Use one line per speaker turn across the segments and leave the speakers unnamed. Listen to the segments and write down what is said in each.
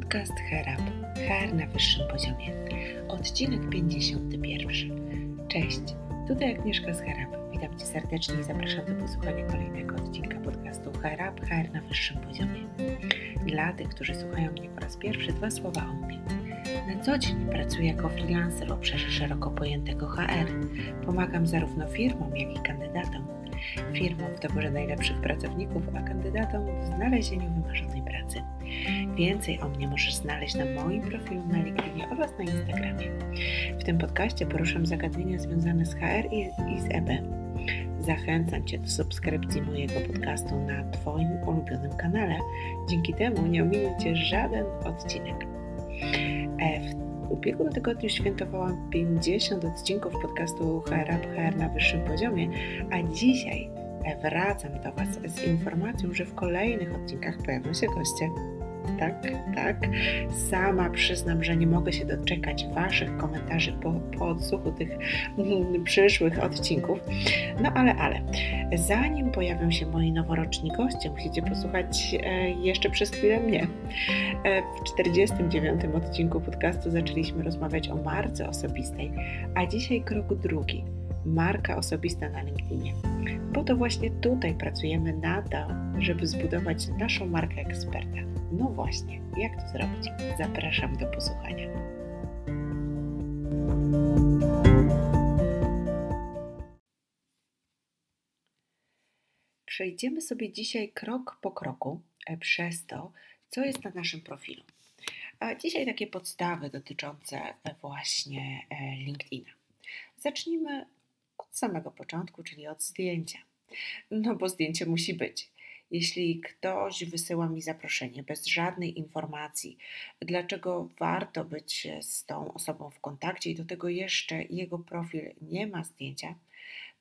Podcast Herab, HR na wyższym poziomie. Odcinek 51. Cześć, tutaj Agnieszka z Herab. Witam Cię serdecznie i zapraszam do posłuchania kolejnego odcinka podcastu Herab, HR na wyższym poziomie. Dla tych, którzy słuchają mnie po raz pierwszy, dwa słowa o mnie. Na co dzień pracuję jako freelancer w obszarze szeroko pojętego HR. Pomagam zarówno firmom, jak i kandydatom. Firmom w doborze najlepszych pracowników, a kandydatom w znalezieniu wymarzonej pracy. Więcej o mnie możesz znaleźć na moim profilu na LinkedInie oraz na Instagramie. W tym podcaście poruszam zagadnienia związane z HR i, z EB. Zachęcam Cię do subskrypcji mojego podcastu na Twoim ulubionym kanale. Dzięki temu nie ominie Cię żaden odcinek. E, w ubiegłym tygodniu świętowałam 50 odcinków podcastu HR Up HR na wyższym poziomie, a dzisiaj wracam do Was z informacją, że w kolejnych odcinkach pojawią się goście tak, tak. Sama przyznam, że nie mogę się doczekać Waszych komentarzy po, po odsłuchu tych mm, przyszłych odcinków. No ale, ale, zanim pojawią się moi noworoczni goście, musicie posłuchać e, jeszcze przez chwilę mnie. E, w 49. odcinku podcastu zaczęliśmy rozmawiać o marce osobistej, a dzisiaj krok drugi marka osobista na LinkedInie. Bo to właśnie tutaj pracujemy na to, żeby zbudować naszą markę eksperta. No właśnie, jak to zrobić? Zapraszam do posłuchania. Przejdziemy sobie dzisiaj krok po kroku e, przez to, co jest na naszym profilu. A dzisiaj takie podstawy dotyczące e, właśnie e, LinkedIna. Zacznijmy od samego początku, czyli od zdjęcia. No bo zdjęcie musi być. Jeśli ktoś wysyła mi zaproszenie bez żadnej informacji, dlaczego warto być z tą osobą w kontakcie i do tego jeszcze jego profil nie ma zdjęcia,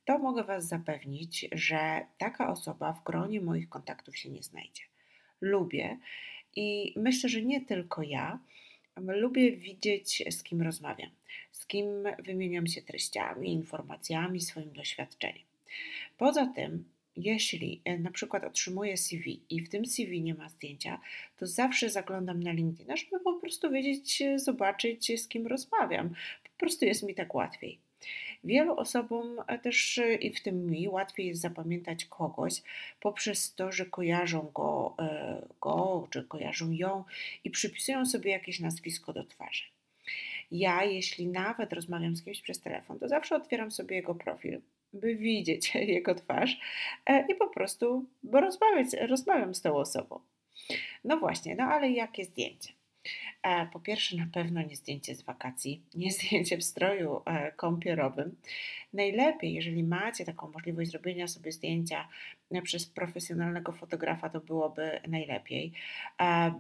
to mogę Was zapewnić, że taka osoba w gronie moich kontaktów się nie znajdzie. Lubię i myślę, że nie tylko ja, lubię widzieć, z kim rozmawiam, z kim wymieniam się treściami, informacjami, swoim doświadczeniem. Poza tym, jeśli e, na przykład otrzymuję CV i w tym CV nie ma zdjęcia, to zawsze zaglądam na LinkedIn, żeby po prostu wiedzieć, e, zobaczyć, z kim rozmawiam. Po prostu jest mi tak łatwiej. Wielu osobom e, też i w tym mi łatwiej jest zapamiętać kogoś poprzez to, że kojarzą go, go czy kojarzą ją i przypisują sobie jakieś nazwisko do twarzy. Ja, jeśli nawet rozmawiam z kimś przez telefon, to zawsze otwieram sobie jego profil, by widzieć jego twarz e, i po prostu rozmawiać, rozmawiam z tą osobą. No właśnie, no ale jakie zdjęcie? E, po pierwsze, na pewno nie zdjęcie z wakacji, nie zdjęcie w stroju e, kąpierowym. Najlepiej, jeżeli macie taką możliwość zrobienia sobie zdjęcia e, przez profesjonalnego fotografa, to byłoby najlepiej.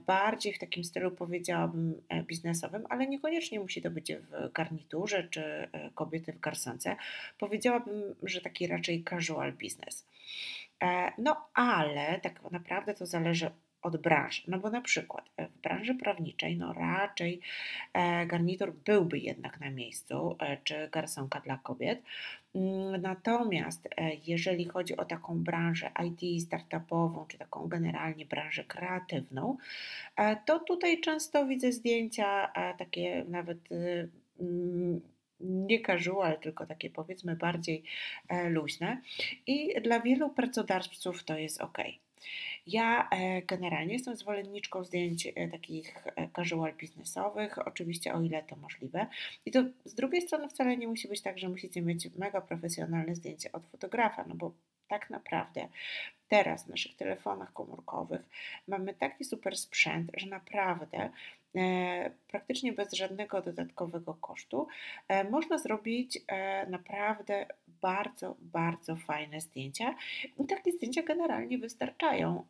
Bardziej w takim stylu powiedziałabym biznesowym, ale niekoniecznie musi to być w garniturze czy kobiety w garsonce. Powiedziałabym, że taki raczej casual biznes. No ale tak naprawdę to zależy od branży. No bo na przykład e, w branży prawniczej, no raczej e, garnitur byłby jednak na miejscu, e, czy garsonka dla kobiet. Mm, natomiast jeżeli chodzi o taką branżę IT startupową, czy taką generalnie branżę kreatywną, to tutaj często widzę zdjęcia takie nawet mm, nie casual, tylko takie powiedzmy bardziej luźne i dla wielu pracodawców to jest ok. Ja e, generalnie jestem zwolenniczką zdjęć e, takich e, casual biznesowych, oczywiście o ile to możliwe. I to z drugiej strony wcale nie musi być tak, że musicie mieć mega profesjonalne zdjęcie od fotografa, no bo tak naprawdę teraz w naszych telefonach komórkowych mamy taki super sprzęt, że naprawdę e, praktycznie bez żadnego dodatkowego kosztu e, można zrobić e, naprawdę bardzo, bardzo fajne zdjęcia. I takie zdjęcia generalnie wystarczają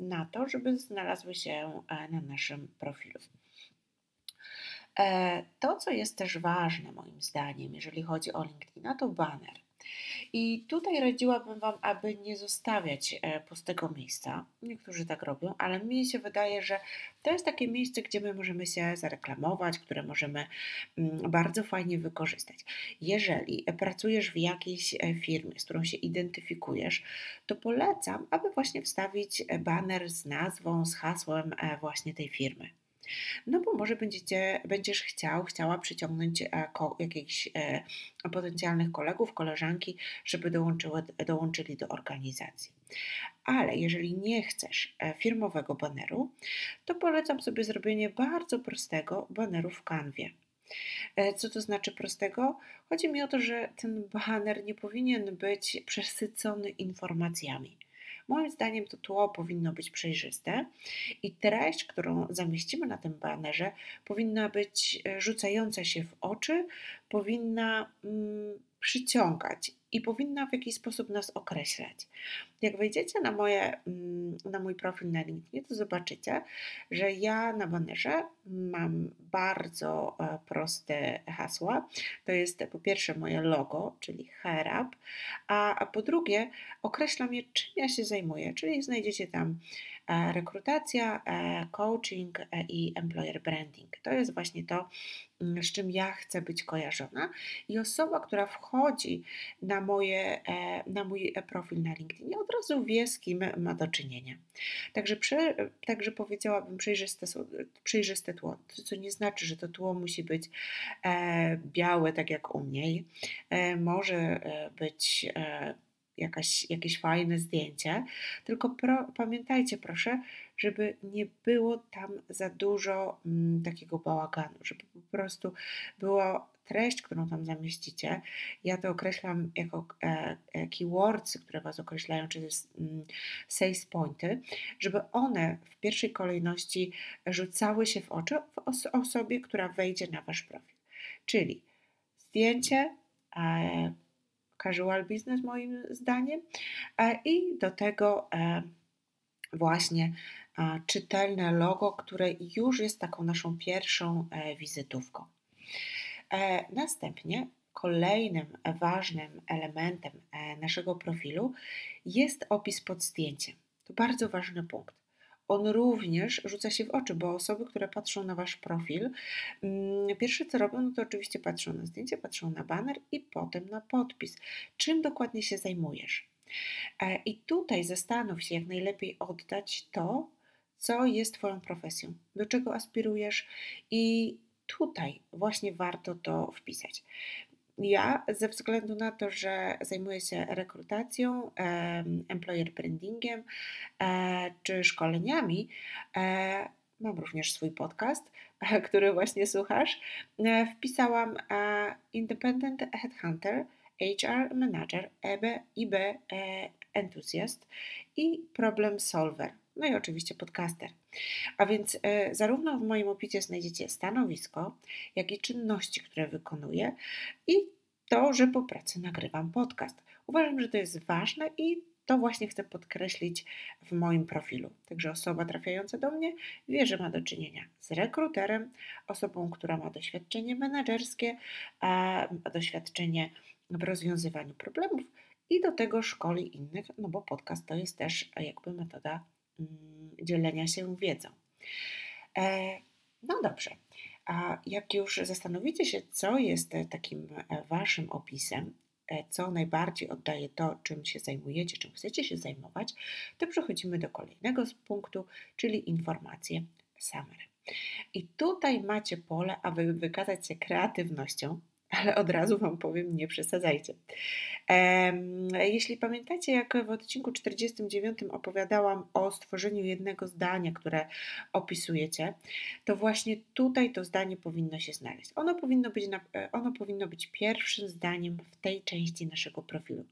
na to, żeby znalazły się na naszym profilu. To, co jest też ważne moim zdaniem, jeżeli chodzi o LinkedIn, to banner. I tutaj radziłabym Wam, aby nie zostawiać e, pustego miejsca. Niektórzy tak robią, ale mi się wydaje, że to jest takie miejsce, gdzie my możemy się zareklamować, które możemy mm, bardzo fajnie wykorzystać. Jeżeli pracujesz w jakiejś e, firmie, z którą się identyfikujesz, to polecam, aby właśnie wstawić e, baner z nazwą, z hasłem właśnie tej firmy. No bo może będziecie, będziesz chciał, chciała przyciągnąć jakichś potencjalnych kolegów, koleżanki, żeby dołączyły, dołączyli do organizacji. Ale jeżeli nie chcesz firmowego baneru, to polecam sobie zrobienie bardzo prostego baneru w kanwie. E, co to znaczy prostego? Chodzi mi o to, że ten baner nie powinien być przesycony informacjami. Moim zdaniem to tło powinno być przejrzyste i treść, którą zamieścimy na tym banerze, powinna być e, rzucająca się w oczy, powinna mm, przyciągać i powinna w jakiś sposób nas określać. Jak wejdziecie na, moje, mm, na mój profil na LinkedIn, to zobaczycie, że ja na banerze mam bardzo e, proste hasła. To jest po pierwsze moje logo, czyli HRUP, a, a po drugie określam je, czym ja się zajmuję, czyli znajdziecie tam e, rekrutacja, e, coaching i employer branding. To jest właśnie to, mm, z czym ja chcę być kojarzona. I osoba, która wchodzi na, moje, na mój profil na LinkedIn, od razu wie, z kim ma do czynienia. Także, także powiedziałabym przejrzyste, przejrzyste tło, co nie znaczy, że to tło musi być e, białe, tak jak u mnie. E, może e, być e, jakaś, jakieś fajne zdjęcie, tylko pro, pamiętajcie proszę, żeby nie było tam za dużo m, takiego bałaganu, żeby po prostu było treść, którą tam zamieścicie, ja to określam jako e, e, keywords, które Was określają, czyli mm, sales pointy, żeby one w pierwszej kolejności rzucały się w oczy w osobie, która wejdzie na Wasz profil. Czyli zdjęcie, e, casual business moim zdaniem i do tego właśnie czytelne logo, które już jest taką naszą pierwszą wizytówką. E, następnie kolejnym ważnym elementem e, naszego profilu jest opis pod zdjęciem. To bardzo ważny punkt. On również rzuca się w oczy, bo osoby, które patrzą na Wasz profil, mm, pierwsze co robią, no to oczywiście patrzą na zdjęcie, patrzą na banner i potem na podpis. Czym dokładnie się zajmujesz? E, I tutaj zastanów się, jak najlepiej oddać to, co jest Twoją profesją, do czego aspirujesz i tutaj właśnie warto to wpisać. Ja, ze względu na to, że zajmuję się rekrutacją, employer brandingiem e, czy szkoleniami, e, mam również swój podcast, który właśnie słuchasz. E, wpisałam Independent Headhunter, HR Manager, EB, IB Enthusiast i Problem Solver no i oczywiście podcaster. A więc e, zarówno w moim opisie znajdziecie stanowisko, jak i czynności, które wykonuję i to, że po pracy nagrywam podcast. Uważam, że to jest ważne i to właśnie chcę podkreślić w moim profilu. Także osoba trafiająca do mnie wie, że ma do czynienia z rekruterem, osobą, która ma doświadczenie menedżerskie, a doświadczenie w rozwiązywaniu problemów i do tego szkoli innych, no bo podcast to jest też jakby metoda dzielenia się wiedzą. E, no dobrze, a jak już zastanowicie się, co jest takim e, waszym opisem, e, co najbardziej oddaje to, czym się zajmujecie, czym chcecie się zajmować, to przechodzimy do kolejnego punktu, czyli informacje summary. I tutaj macie pole, aby wykazać się kreatywnością, ale od razu Wam powiem, nie przesadzajcie. Jeśli pamiętacie, jak w odcinku 49 opowiadałam o stworzeniu jednego zdania, które opisujecie, to właśnie tutaj to zdanie powinno się znaleźć. Ono powinno być, e, ono powinno być pierwszym zdaniem w tej części naszego profilu.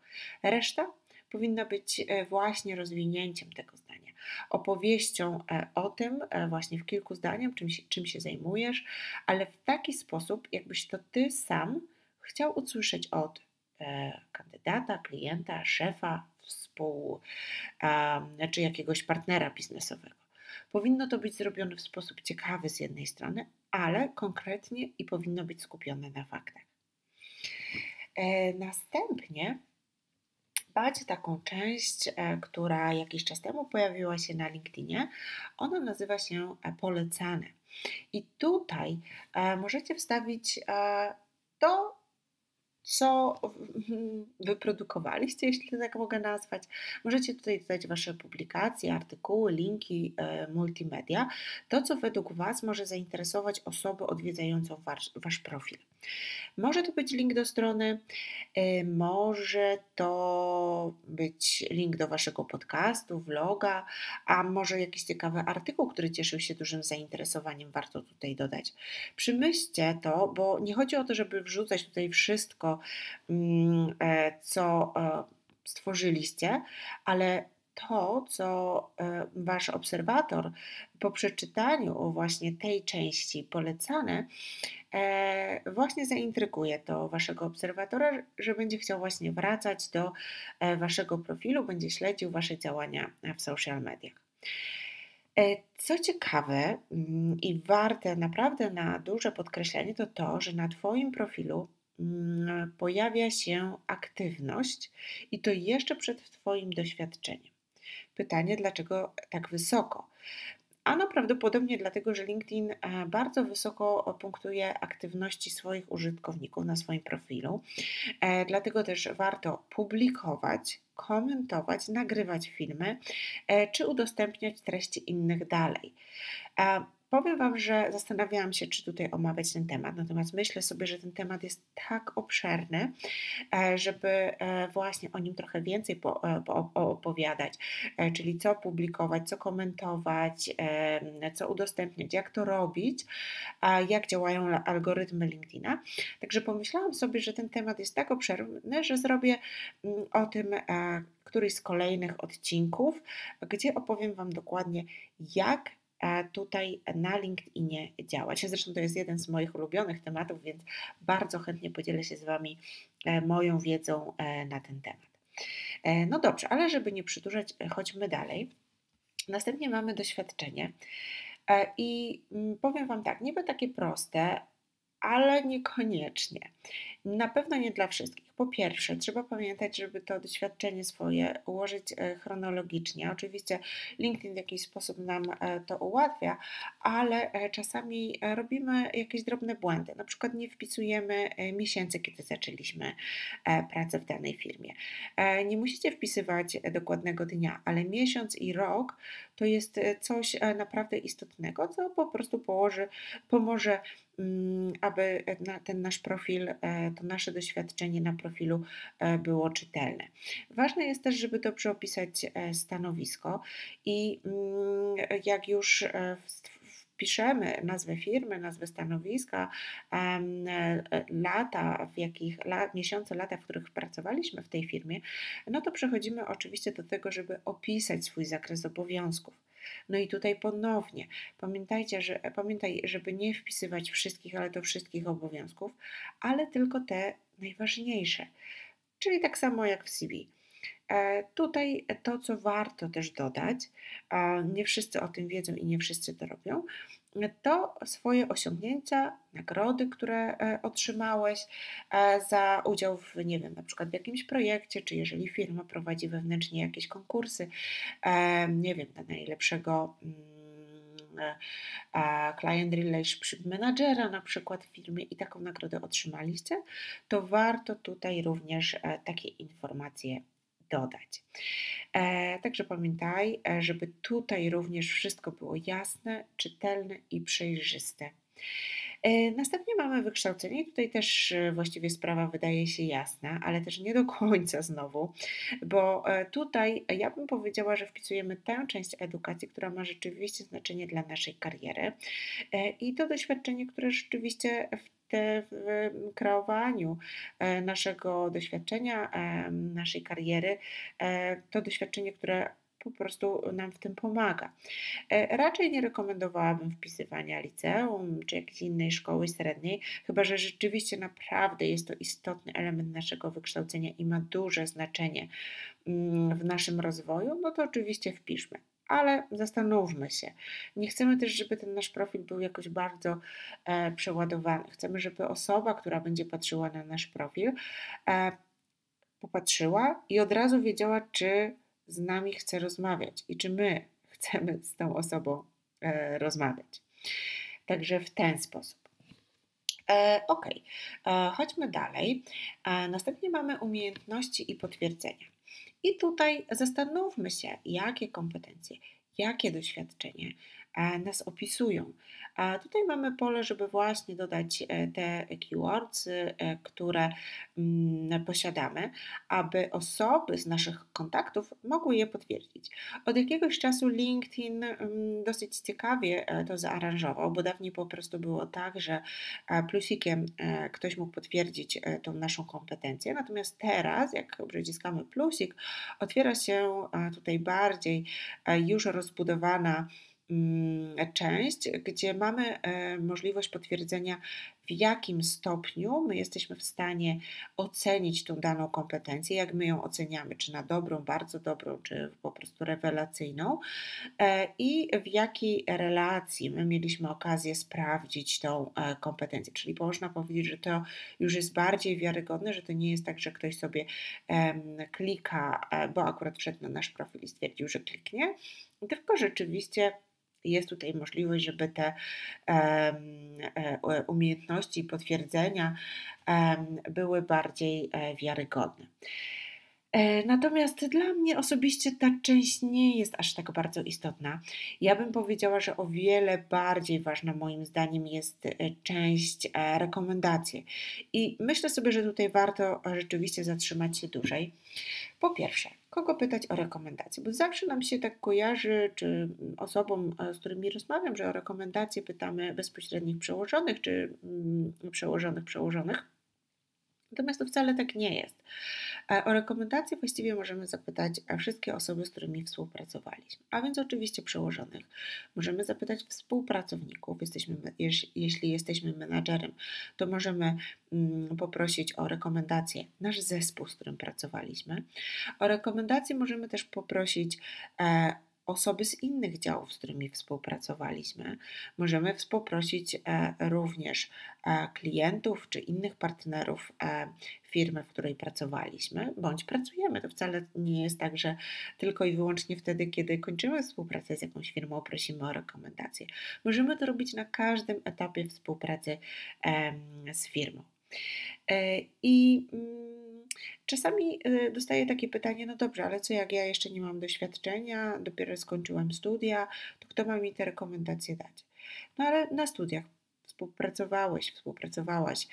Reszta powinna być e, właśnie rozwinięciem tego zdania, opowieścią e, o tym, właśnie w kilku zdaniach, czym czym się zajmujesz, ale w taki sposób, jakbyś to ty sam chciał usłyszeć od E, kandydata, klienta, szefa, współ, czy jakiegoś partnera biznesowego. Powinno to być zrobione w sposób ciekawy z jednej strony, ale konkretnie i powinno być skupione na faktach. E, następnie macie taką część, e, która jakiś czas temu pojawiła się na LinkedInie. Ona nazywa się polecane. I tutaj możecie wstawić to, co wyprodukowaliście, jeśli tak mogę nazwać. Możecie tutaj dodać Wasze publikacje, artykuły, linki, e, multimedia, to co według Was może zainteresować osobę odwiedzającą wasz profil. Może to być link do strony, e, może to być link do Waszego podcastu, vloga, a może jakiś ciekawy artykuł, który cieszył się dużym zainteresowaniem, warto tutaj dodać. Przemyślcie to, bo nie chodzi o to, żeby wrzucać tutaj wszystko, mm, e, co e, stworzyliście, ale to, co e, wasz obserwator po przeczytaniu właśnie tej części polecane, właśnie zaintryguje to waszego obserwatora, że będzie chciał właśnie wracać do waszego profilu, będzie śledził wasze działania w social mediach. Co ciekawe mm, i warte naprawdę na duże podkreślenie, to to, że na Twoim profilu Mm, pojawia się aktywność i to jeszcze przed Twoim doświadczeniem. Pytanie, dlaczego tak wysoko? Ano prawdopodobnie dlatego, że LinkedIn e, bardzo wysoko punktuje aktywności swoich użytkowników na swoim profilu. E, dlatego też warto publikować, komentować, nagrywać filmy e, czy udostępniać treści innych dalej. Powiem Wam, że zastanawiałam się, czy tutaj omawiać ten temat, natomiast myślę sobie, że ten temat jest tak obszerny, e, żeby e, właśnie o nim trochę więcej e, opowiadać, czyli co publikować, co komentować, co udostępniać, jak to robić, jak działają algorytmy LinkedIna. Także pomyślałam sobie, że ten temat jest tak obszerny, że zrobię mm, o tym któryś z kolejnych odcinków, gdzie opowiem Wam dokładnie, jak tutaj na LinkedInie działać. Zresztą to jest jeden z moich ulubionych tematów, więc bardzo chętnie podzielę się z Wami e, moją wiedzą e, na ten temat. E, no dobrze, ale żeby nie przedłużać, chodźmy dalej. Następnie mamy doświadczenie. I mm, powiem Wam tak, niby takie proste, ale niekoniecznie. Na pewno nie dla wszystkich. Po pierwsze, trzeba pamiętać, żeby to doświadczenie swoje ułożyć e, chronologicznie. Oczywiście LinkedIn w jakiś sposób nam e, to ułatwia, ale e, czasami robimy jakieś drobne błędy. Na przykład nie wpisujemy miesięcy, kiedy zaczęliśmy pracę w danej firmie. Nie musicie wpisywać dokładnego dnia, ale miesiąc i rok to jest coś naprawdę istotnego, co po prostu położy, pomoże aby ten nasz profil, to nasze doświadczenie na profilu e, było czytelne. Ważne jest też, żeby dobrze opisać e, stanowisko i mm, jak już e, wpiszemy nazwę firmy, nazwę stanowiska, lata, w jakich, miesiące, lata, w których pracowaliśmy w tej firmie, no to przechodzimy oczywiście do tego, żeby opisać swój zakres obowiązków. No i tutaj ponownie pamiętajcie, że, pamiętaj, żeby nie wpisywać wszystkich, ale to wszystkich obowiązków, ale tylko te najważniejsze. Czyli tak samo jak w CV. E, tutaj to, co warto też dodać, nie wszyscy o tym wiedzą i nie wszyscy to robią, to swoje osiągnięcia, nagrody, które e, otrzymałeś e, za udział w, nie wiem, na przykład w jakimś projekcie, czy jeżeli firma prowadzi wewnętrznie jakieś konkursy, nie wiem, na najlepszego mm, client relationship managera na przykład w firmie i taką nagrodę otrzymaliście, to warto tutaj również takie informacje dodać. E, także pamiętaj, e, żeby tutaj również wszystko było jasne, czytelne i przejrzyste. E, następnie mamy wykształcenie. Tutaj też właściwie sprawa wydaje się jasna, ale też nie do końca znowu, bo tutaj ja bym powiedziała, że wpisujemy tę część edukacji, która ma rzeczywiście znaczenie dla naszej kariery i to doświadczenie, które rzeczywiście w w kreowaniu e, naszego doświadczenia, e, naszej kariery, e, to doświadczenie, które po prostu nam w tym pomaga. Raczej nie rekomendowałabym wpisywania liceum czy jakiejś innej szkoły średniej, chyba że rzeczywiście naprawdę jest to istotny element naszego wykształcenia i ma duże znaczenie mm, w naszym rozwoju, no to oczywiście wpiszmy ale zastanówmy się. Nie chcemy też, żeby ten nasz profil był jakoś bardzo e, przeładowany. Chcemy, żeby osoba, która będzie patrzyła na nasz profil, e, popatrzyła i od razu wiedziała, czy z nami chce rozmawiać i czy my chcemy z tą osobą e, rozmawiać. Także w ten sposób. E, ok, e, chodźmy dalej. E, następnie mamy umiejętności i potwierdzenia. I tutaj zastanówmy się, jakie kompetencje, jakie doświadczenie nas opisują. A tutaj mamy pole, żeby właśnie dodać e, te keywords, e, które mm, posiadamy, aby osoby z naszych kontaktów mogły je potwierdzić. Od jakiegoś czasu LinkedIn mm, dosyć ciekawie e, to zaaranżował, bo dawniej po prostu było tak, że plusikiem ktoś mógł potwierdzić tą naszą kompetencję, natomiast teraz, jak przyciskamy plusik, otwiera się tutaj bardziej już rozbudowana część, gdzie mamy e, możliwość potwierdzenia, w jakim stopniu my jesteśmy w stanie ocenić tą daną kompetencję, jak my ją oceniamy, czy na dobrą, bardzo dobrą, czy po prostu rewelacyjną, e, i w jakiej relacji my mieliśmy okazję sprawdzić tą e, kompetencję. Czyli można powiedzieć, że to już jest bardziej wiarygodne, że to nie jest tak, że ktoś sobie klika, bo akurat wszedł na nasz profil i stwierdził, że kliknie, tylko rzeczywiście jest tutaj możliwość, żeby te e, umiejętności potwierdzenia były bardziej e, wiarygodne. E, natomiast dla mnie osobiście ta część nie jest aż tak bardzo istotna. Ja bym powiedziała, że o wiele bardziej ważna moim zdaniem jest część rekomendacji. I myślę sobie, że tutaj warto rzeczywiście zatrzymać się dłużej. Po pierwsze, kogo pytać o rekomendacje, bo zawsze nam się tak kojarzy, czy osobom, e, z którymi rozmawiam, że o rekomendacje pytamy bezpośrednich przełożonych, czy mm, przełożonych przełożonych. Natomiast to wcale tak nie jest. O rekomendacje właściwie możemy zapytać wszystkie osoby, z którymi współpracowaliśmy, a więc oczywiście przełożonych. Możemy zapytać współpracowników, jesteśmy, jeśli jesteśmy menadżerem, to możemy mm, poprosić o rekomendacje nasz zespół, z którym pracowaliśmy. O rekomendacje możemy też poprosić e, osoby z innych działów, z którymi współpracowaliśmy. Możemy poprosić e, również e, klientów czy innych partnerów e, firmy, w której pracowaliśmy, bądź pracujemy. To wcale nie jest tak, że tylko i wyłącznie wtedy, kiedy kończymy współpracę z jakąś firmą, prosimy o rekomendacje. Możemy to robić na każdym etapie współpracy z firmą. I mm, Czasami y, dostaję takie pytanie, no dobrze, ale co jak ja jeszcze nie mam doświadczenia, dopiero skończyłem studia, to kto ma mi te rekomendacje dać? No ale na studiach współpracowałeś, współpracowałaś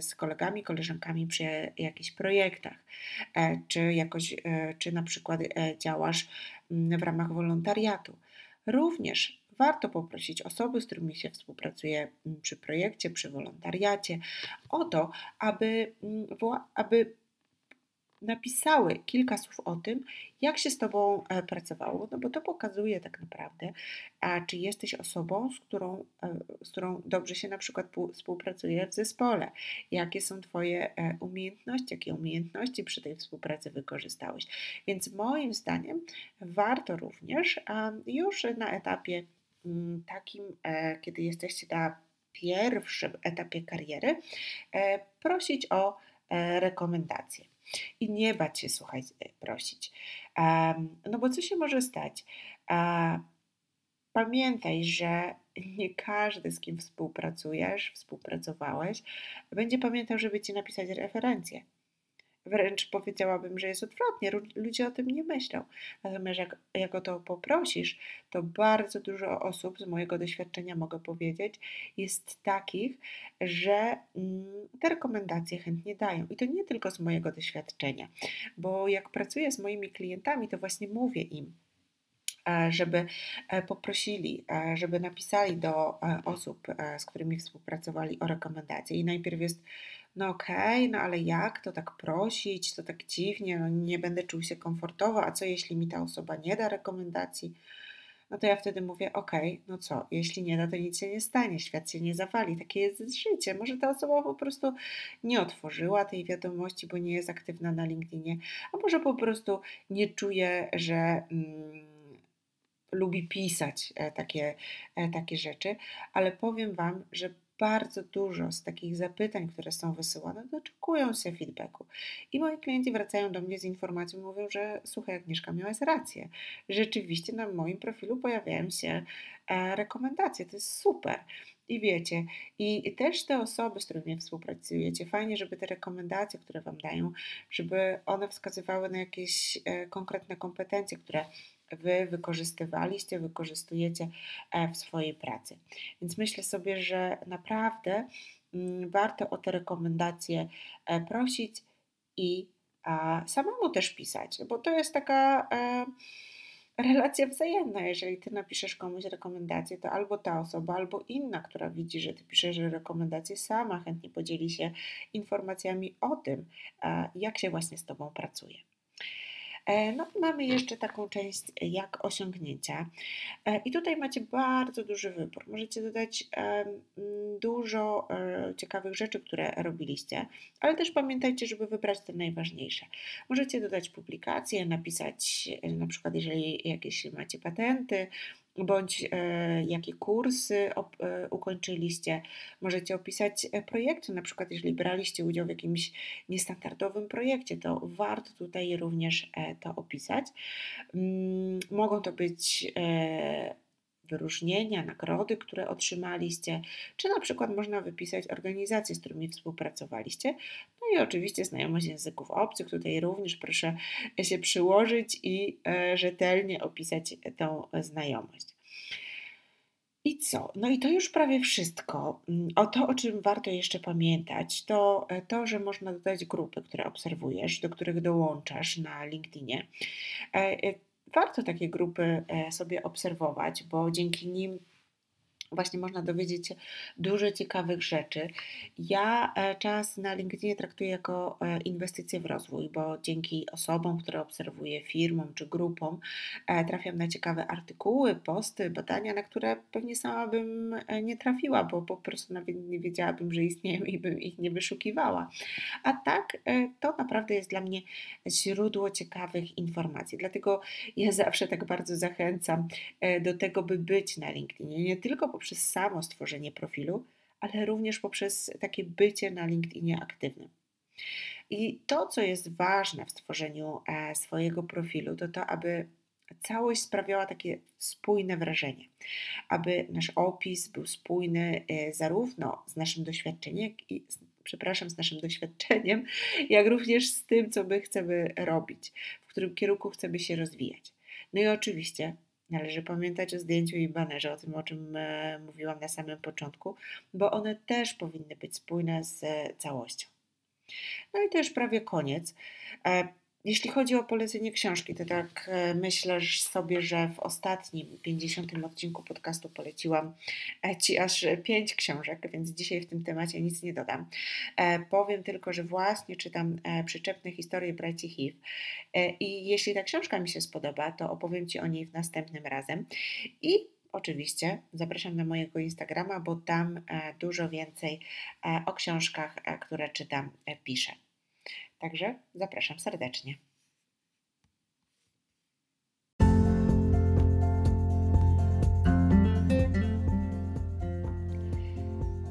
z kolegami, koleżankami przy jakichś projektach, e, czy jakoś, e, czy na przykład e, działasz w ramach wolontariatu. Również warto poprosić osoby, z którymi się współpracuje mm, przy projekcie, przy wolontariacie, o to, aby, mm, aby napisały kilka słów o tym, jak się z Tobą e, pracowało, no bo to pokazuje tak naprawdę, a czy jesteś osobą, z którą, e, z którą dobrze się na przykład współpracuje w zespole, jakie są Twoje e, umiejętności, jakie umiejętności przy tej współpracy wykorzystałeś. Więc moim zdaniem warto również już na etapie takim, kiedy jesteście na pierwszym etapie kariery, prosić o rekomendacje i nie bać się, słuchaj, e, prosić. No bo co się może stać? Pamiętaj, że nie każdy, z kim współpracujesz, współpracowałeś, będzie pamiętał, żeby ci napisać referencję. Wręcz powiedziałabym, że jest odwrotnie. Ludzie o tym nie myślą. Natomiast jak, jak o to poprosisz, to bardzo dużo osób, z mojego doświadczenia mogę powiedzieć, jest takich, że mm, te rekomendacje chętnie dają. I to nie tylko z mojego doświadczenia, bo jak pracuję z moimi klientami, to właśnie mówię im, e, żeby e, poprosili, e, żeby napisali do osób, z którymi współpracowali o rekomendacje. I najpierw jest no okej, okay, no ale jak to tak prosić, to tak dziwnie, no nie będę czuł się komfortowo, a co jeśli mi ta osoba nie da rekomendacji? No to ja wtedy mówię, okej, okay, no co, jeśli nie da, to nic się nie stanie, świat się nie zawali, takie jest życie. Może ta osoba po prostu nie otworzyła tej wiadomości, bo nie jest aktywna na LinkedInie, a może po prostu nie czuje, że... Mm, lubi pisać e, takie, e, takie rzeczy, ale powiem Wam, że bardzo dużo z takich zapytań, które są wysyłane, doczekują się feedbacku. I moi klienci wracają do mnie z informacją, mówią, że słuchaj, Agnieszka, miałaś rację. Rzeczywiście na moim profilu pojawiają się e, rekomendacje, to jest super. i wiecie, i też te osoby, z którymi współpracujecie, fajnie, żeby te rekomendacje, które Wam dają, żeby one wskazywały na jakieś e, konkretne kompetencje, które Wy wykorzystywaliście, wykorzystujecie e, w swojej pracy. Więc myślę sobie, że naprawdę mm, warto o te rekomendacje e, prosić i samemu też pisać, bo to jest taka relacja wzajemna. Jeżeli ty napiszesz komuś rekomendację, to albo ta osoba, albo inna, która widzi, że ty piszesz rekomendację, sama chętnie podzieli się informacjami o tym, jak się właśnie z tobą pracuje. E, no i mamy jeszcze taką część jak osiągnięcia. E, I tutaj macie bardzo duży wybór. Możecie dodać dużo e, ciekawych rzeczy, które robiliście, ale też pamiętajcie, żeby wybrać te najważniejsze. Możecie dodać publikacje, napisać na przykład, jeżeli jakieś macie patenty, bądź e, jakie kursy e, ukończyliście. Możecie opisać e, projekty, na przykład jeżeli braliście udział w jakimś niestandardowym projekcie, to warto tutaj również to opisać. Mm, mogą to być wyróżnienia, nagrody, które otrzymaliście, czy na przykład można wypisać organizacje, z którymi współpracowaliście. No i oczywiście znajomość języków obcych. Tutaj również proszę się przyłożyć i e, rzetelnie opisać tą znajomość. I co? No i to już prawie wszystko. O to, o czym warto jeszcze pamiętać, to e, to, że można dodać grupy, które obserwujesz, do których dołączasz na LinkedInie. Warto takie grupy e, sobie obserwować, bo dzięki nim właśnie można dowiedzieć się dużo ciekawych rzeczy. Ja e, czas na LinkedInie traktuję jako e, inwestycję w rozwój, bo dzięki osobom, które obserwuję, firmom czy grupom, e, trafiam na ciekawe artykuły, posty, badania, na które pewnie sama bym nie trafiła, bo po prostu nawet nie wiedziałabym, że istnieją i bym ich nie wyszukiwała. A tak, to naprawdę jest dla mnie źródło ciekawych informacji. Dlatego ja zawsze tak bardzo zachęcam do tego, by być na LinkedInie. Nie tylko poprzez samo stworzenie profilu, ale również poprzez takie bycie na LinkedInie aktywnym. I to, co jest ważne w stworzeniu e, swojego profilu, to to, aby całość sprawiała takie spójne wrażenie, aby nasz opis był spójny e, zarówno z naszym doświadczeniem, i, przepraszam, z naszym doświadczeniem, jak również z tym, co my chcemy robić, w którym kierunku chcemy się rozwijać. No i oczywiście Należy pamiętać o zdjęciu i banerze, o tym, o czym e, mówiłam na samym początku, bo one też powinny być spójne z całością. No i to już prawie koniec. Jeśli chodzi o polecenie książki, to tak e, myślę sobie, że w ostatnim 50. odcinku podcastu poleciłam e, Ci aż pięć książek, więc dzisiaj w tym temacie nic nie dodam. E, powiem tylko, że właśnie czytam przyczepne historie braci Hiv i jeśli ta książka mi się spodoba, to opowiem Ci o niej w następnym razem. I Oczywiście zapraszam na mojego Instagrama, bo tam dużo więcej o książkach, które czytam, piszę. Także zapraszam serdecznie.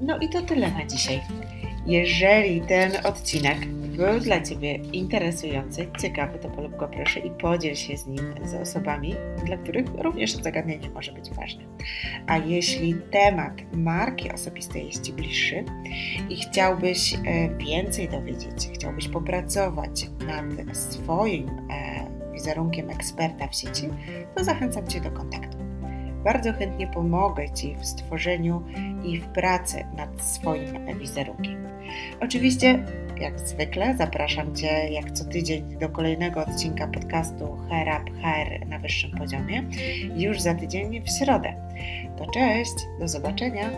No i to tyle na dzisiaj. Jeżeli ten odcinek był dla Ciebie interesujący, ciekawy, to polub go proszę i podziel się z nim z osobami, dla których również to zagadnienie może być ważne. A jeśli temat marki osobistej jest Ci bliższy i chciałbyś e, więcej dowiedzieć, chciałbyś popracować nad swoim e, wizerunkiem eksperta w sieci, to zachęcam Cię do kontaktu. Bardzo chętnie pomogę Ci w stworzeniu i w pracy nad swoim wizerunkiem. Oczywiście, jak zwykle, zapraszam Cię jak co tydzień do kolejnego odcinka podcastu Hair Up HR na wyższym poziomie, już za tydzień w środę. To cześć, do zobaczenia.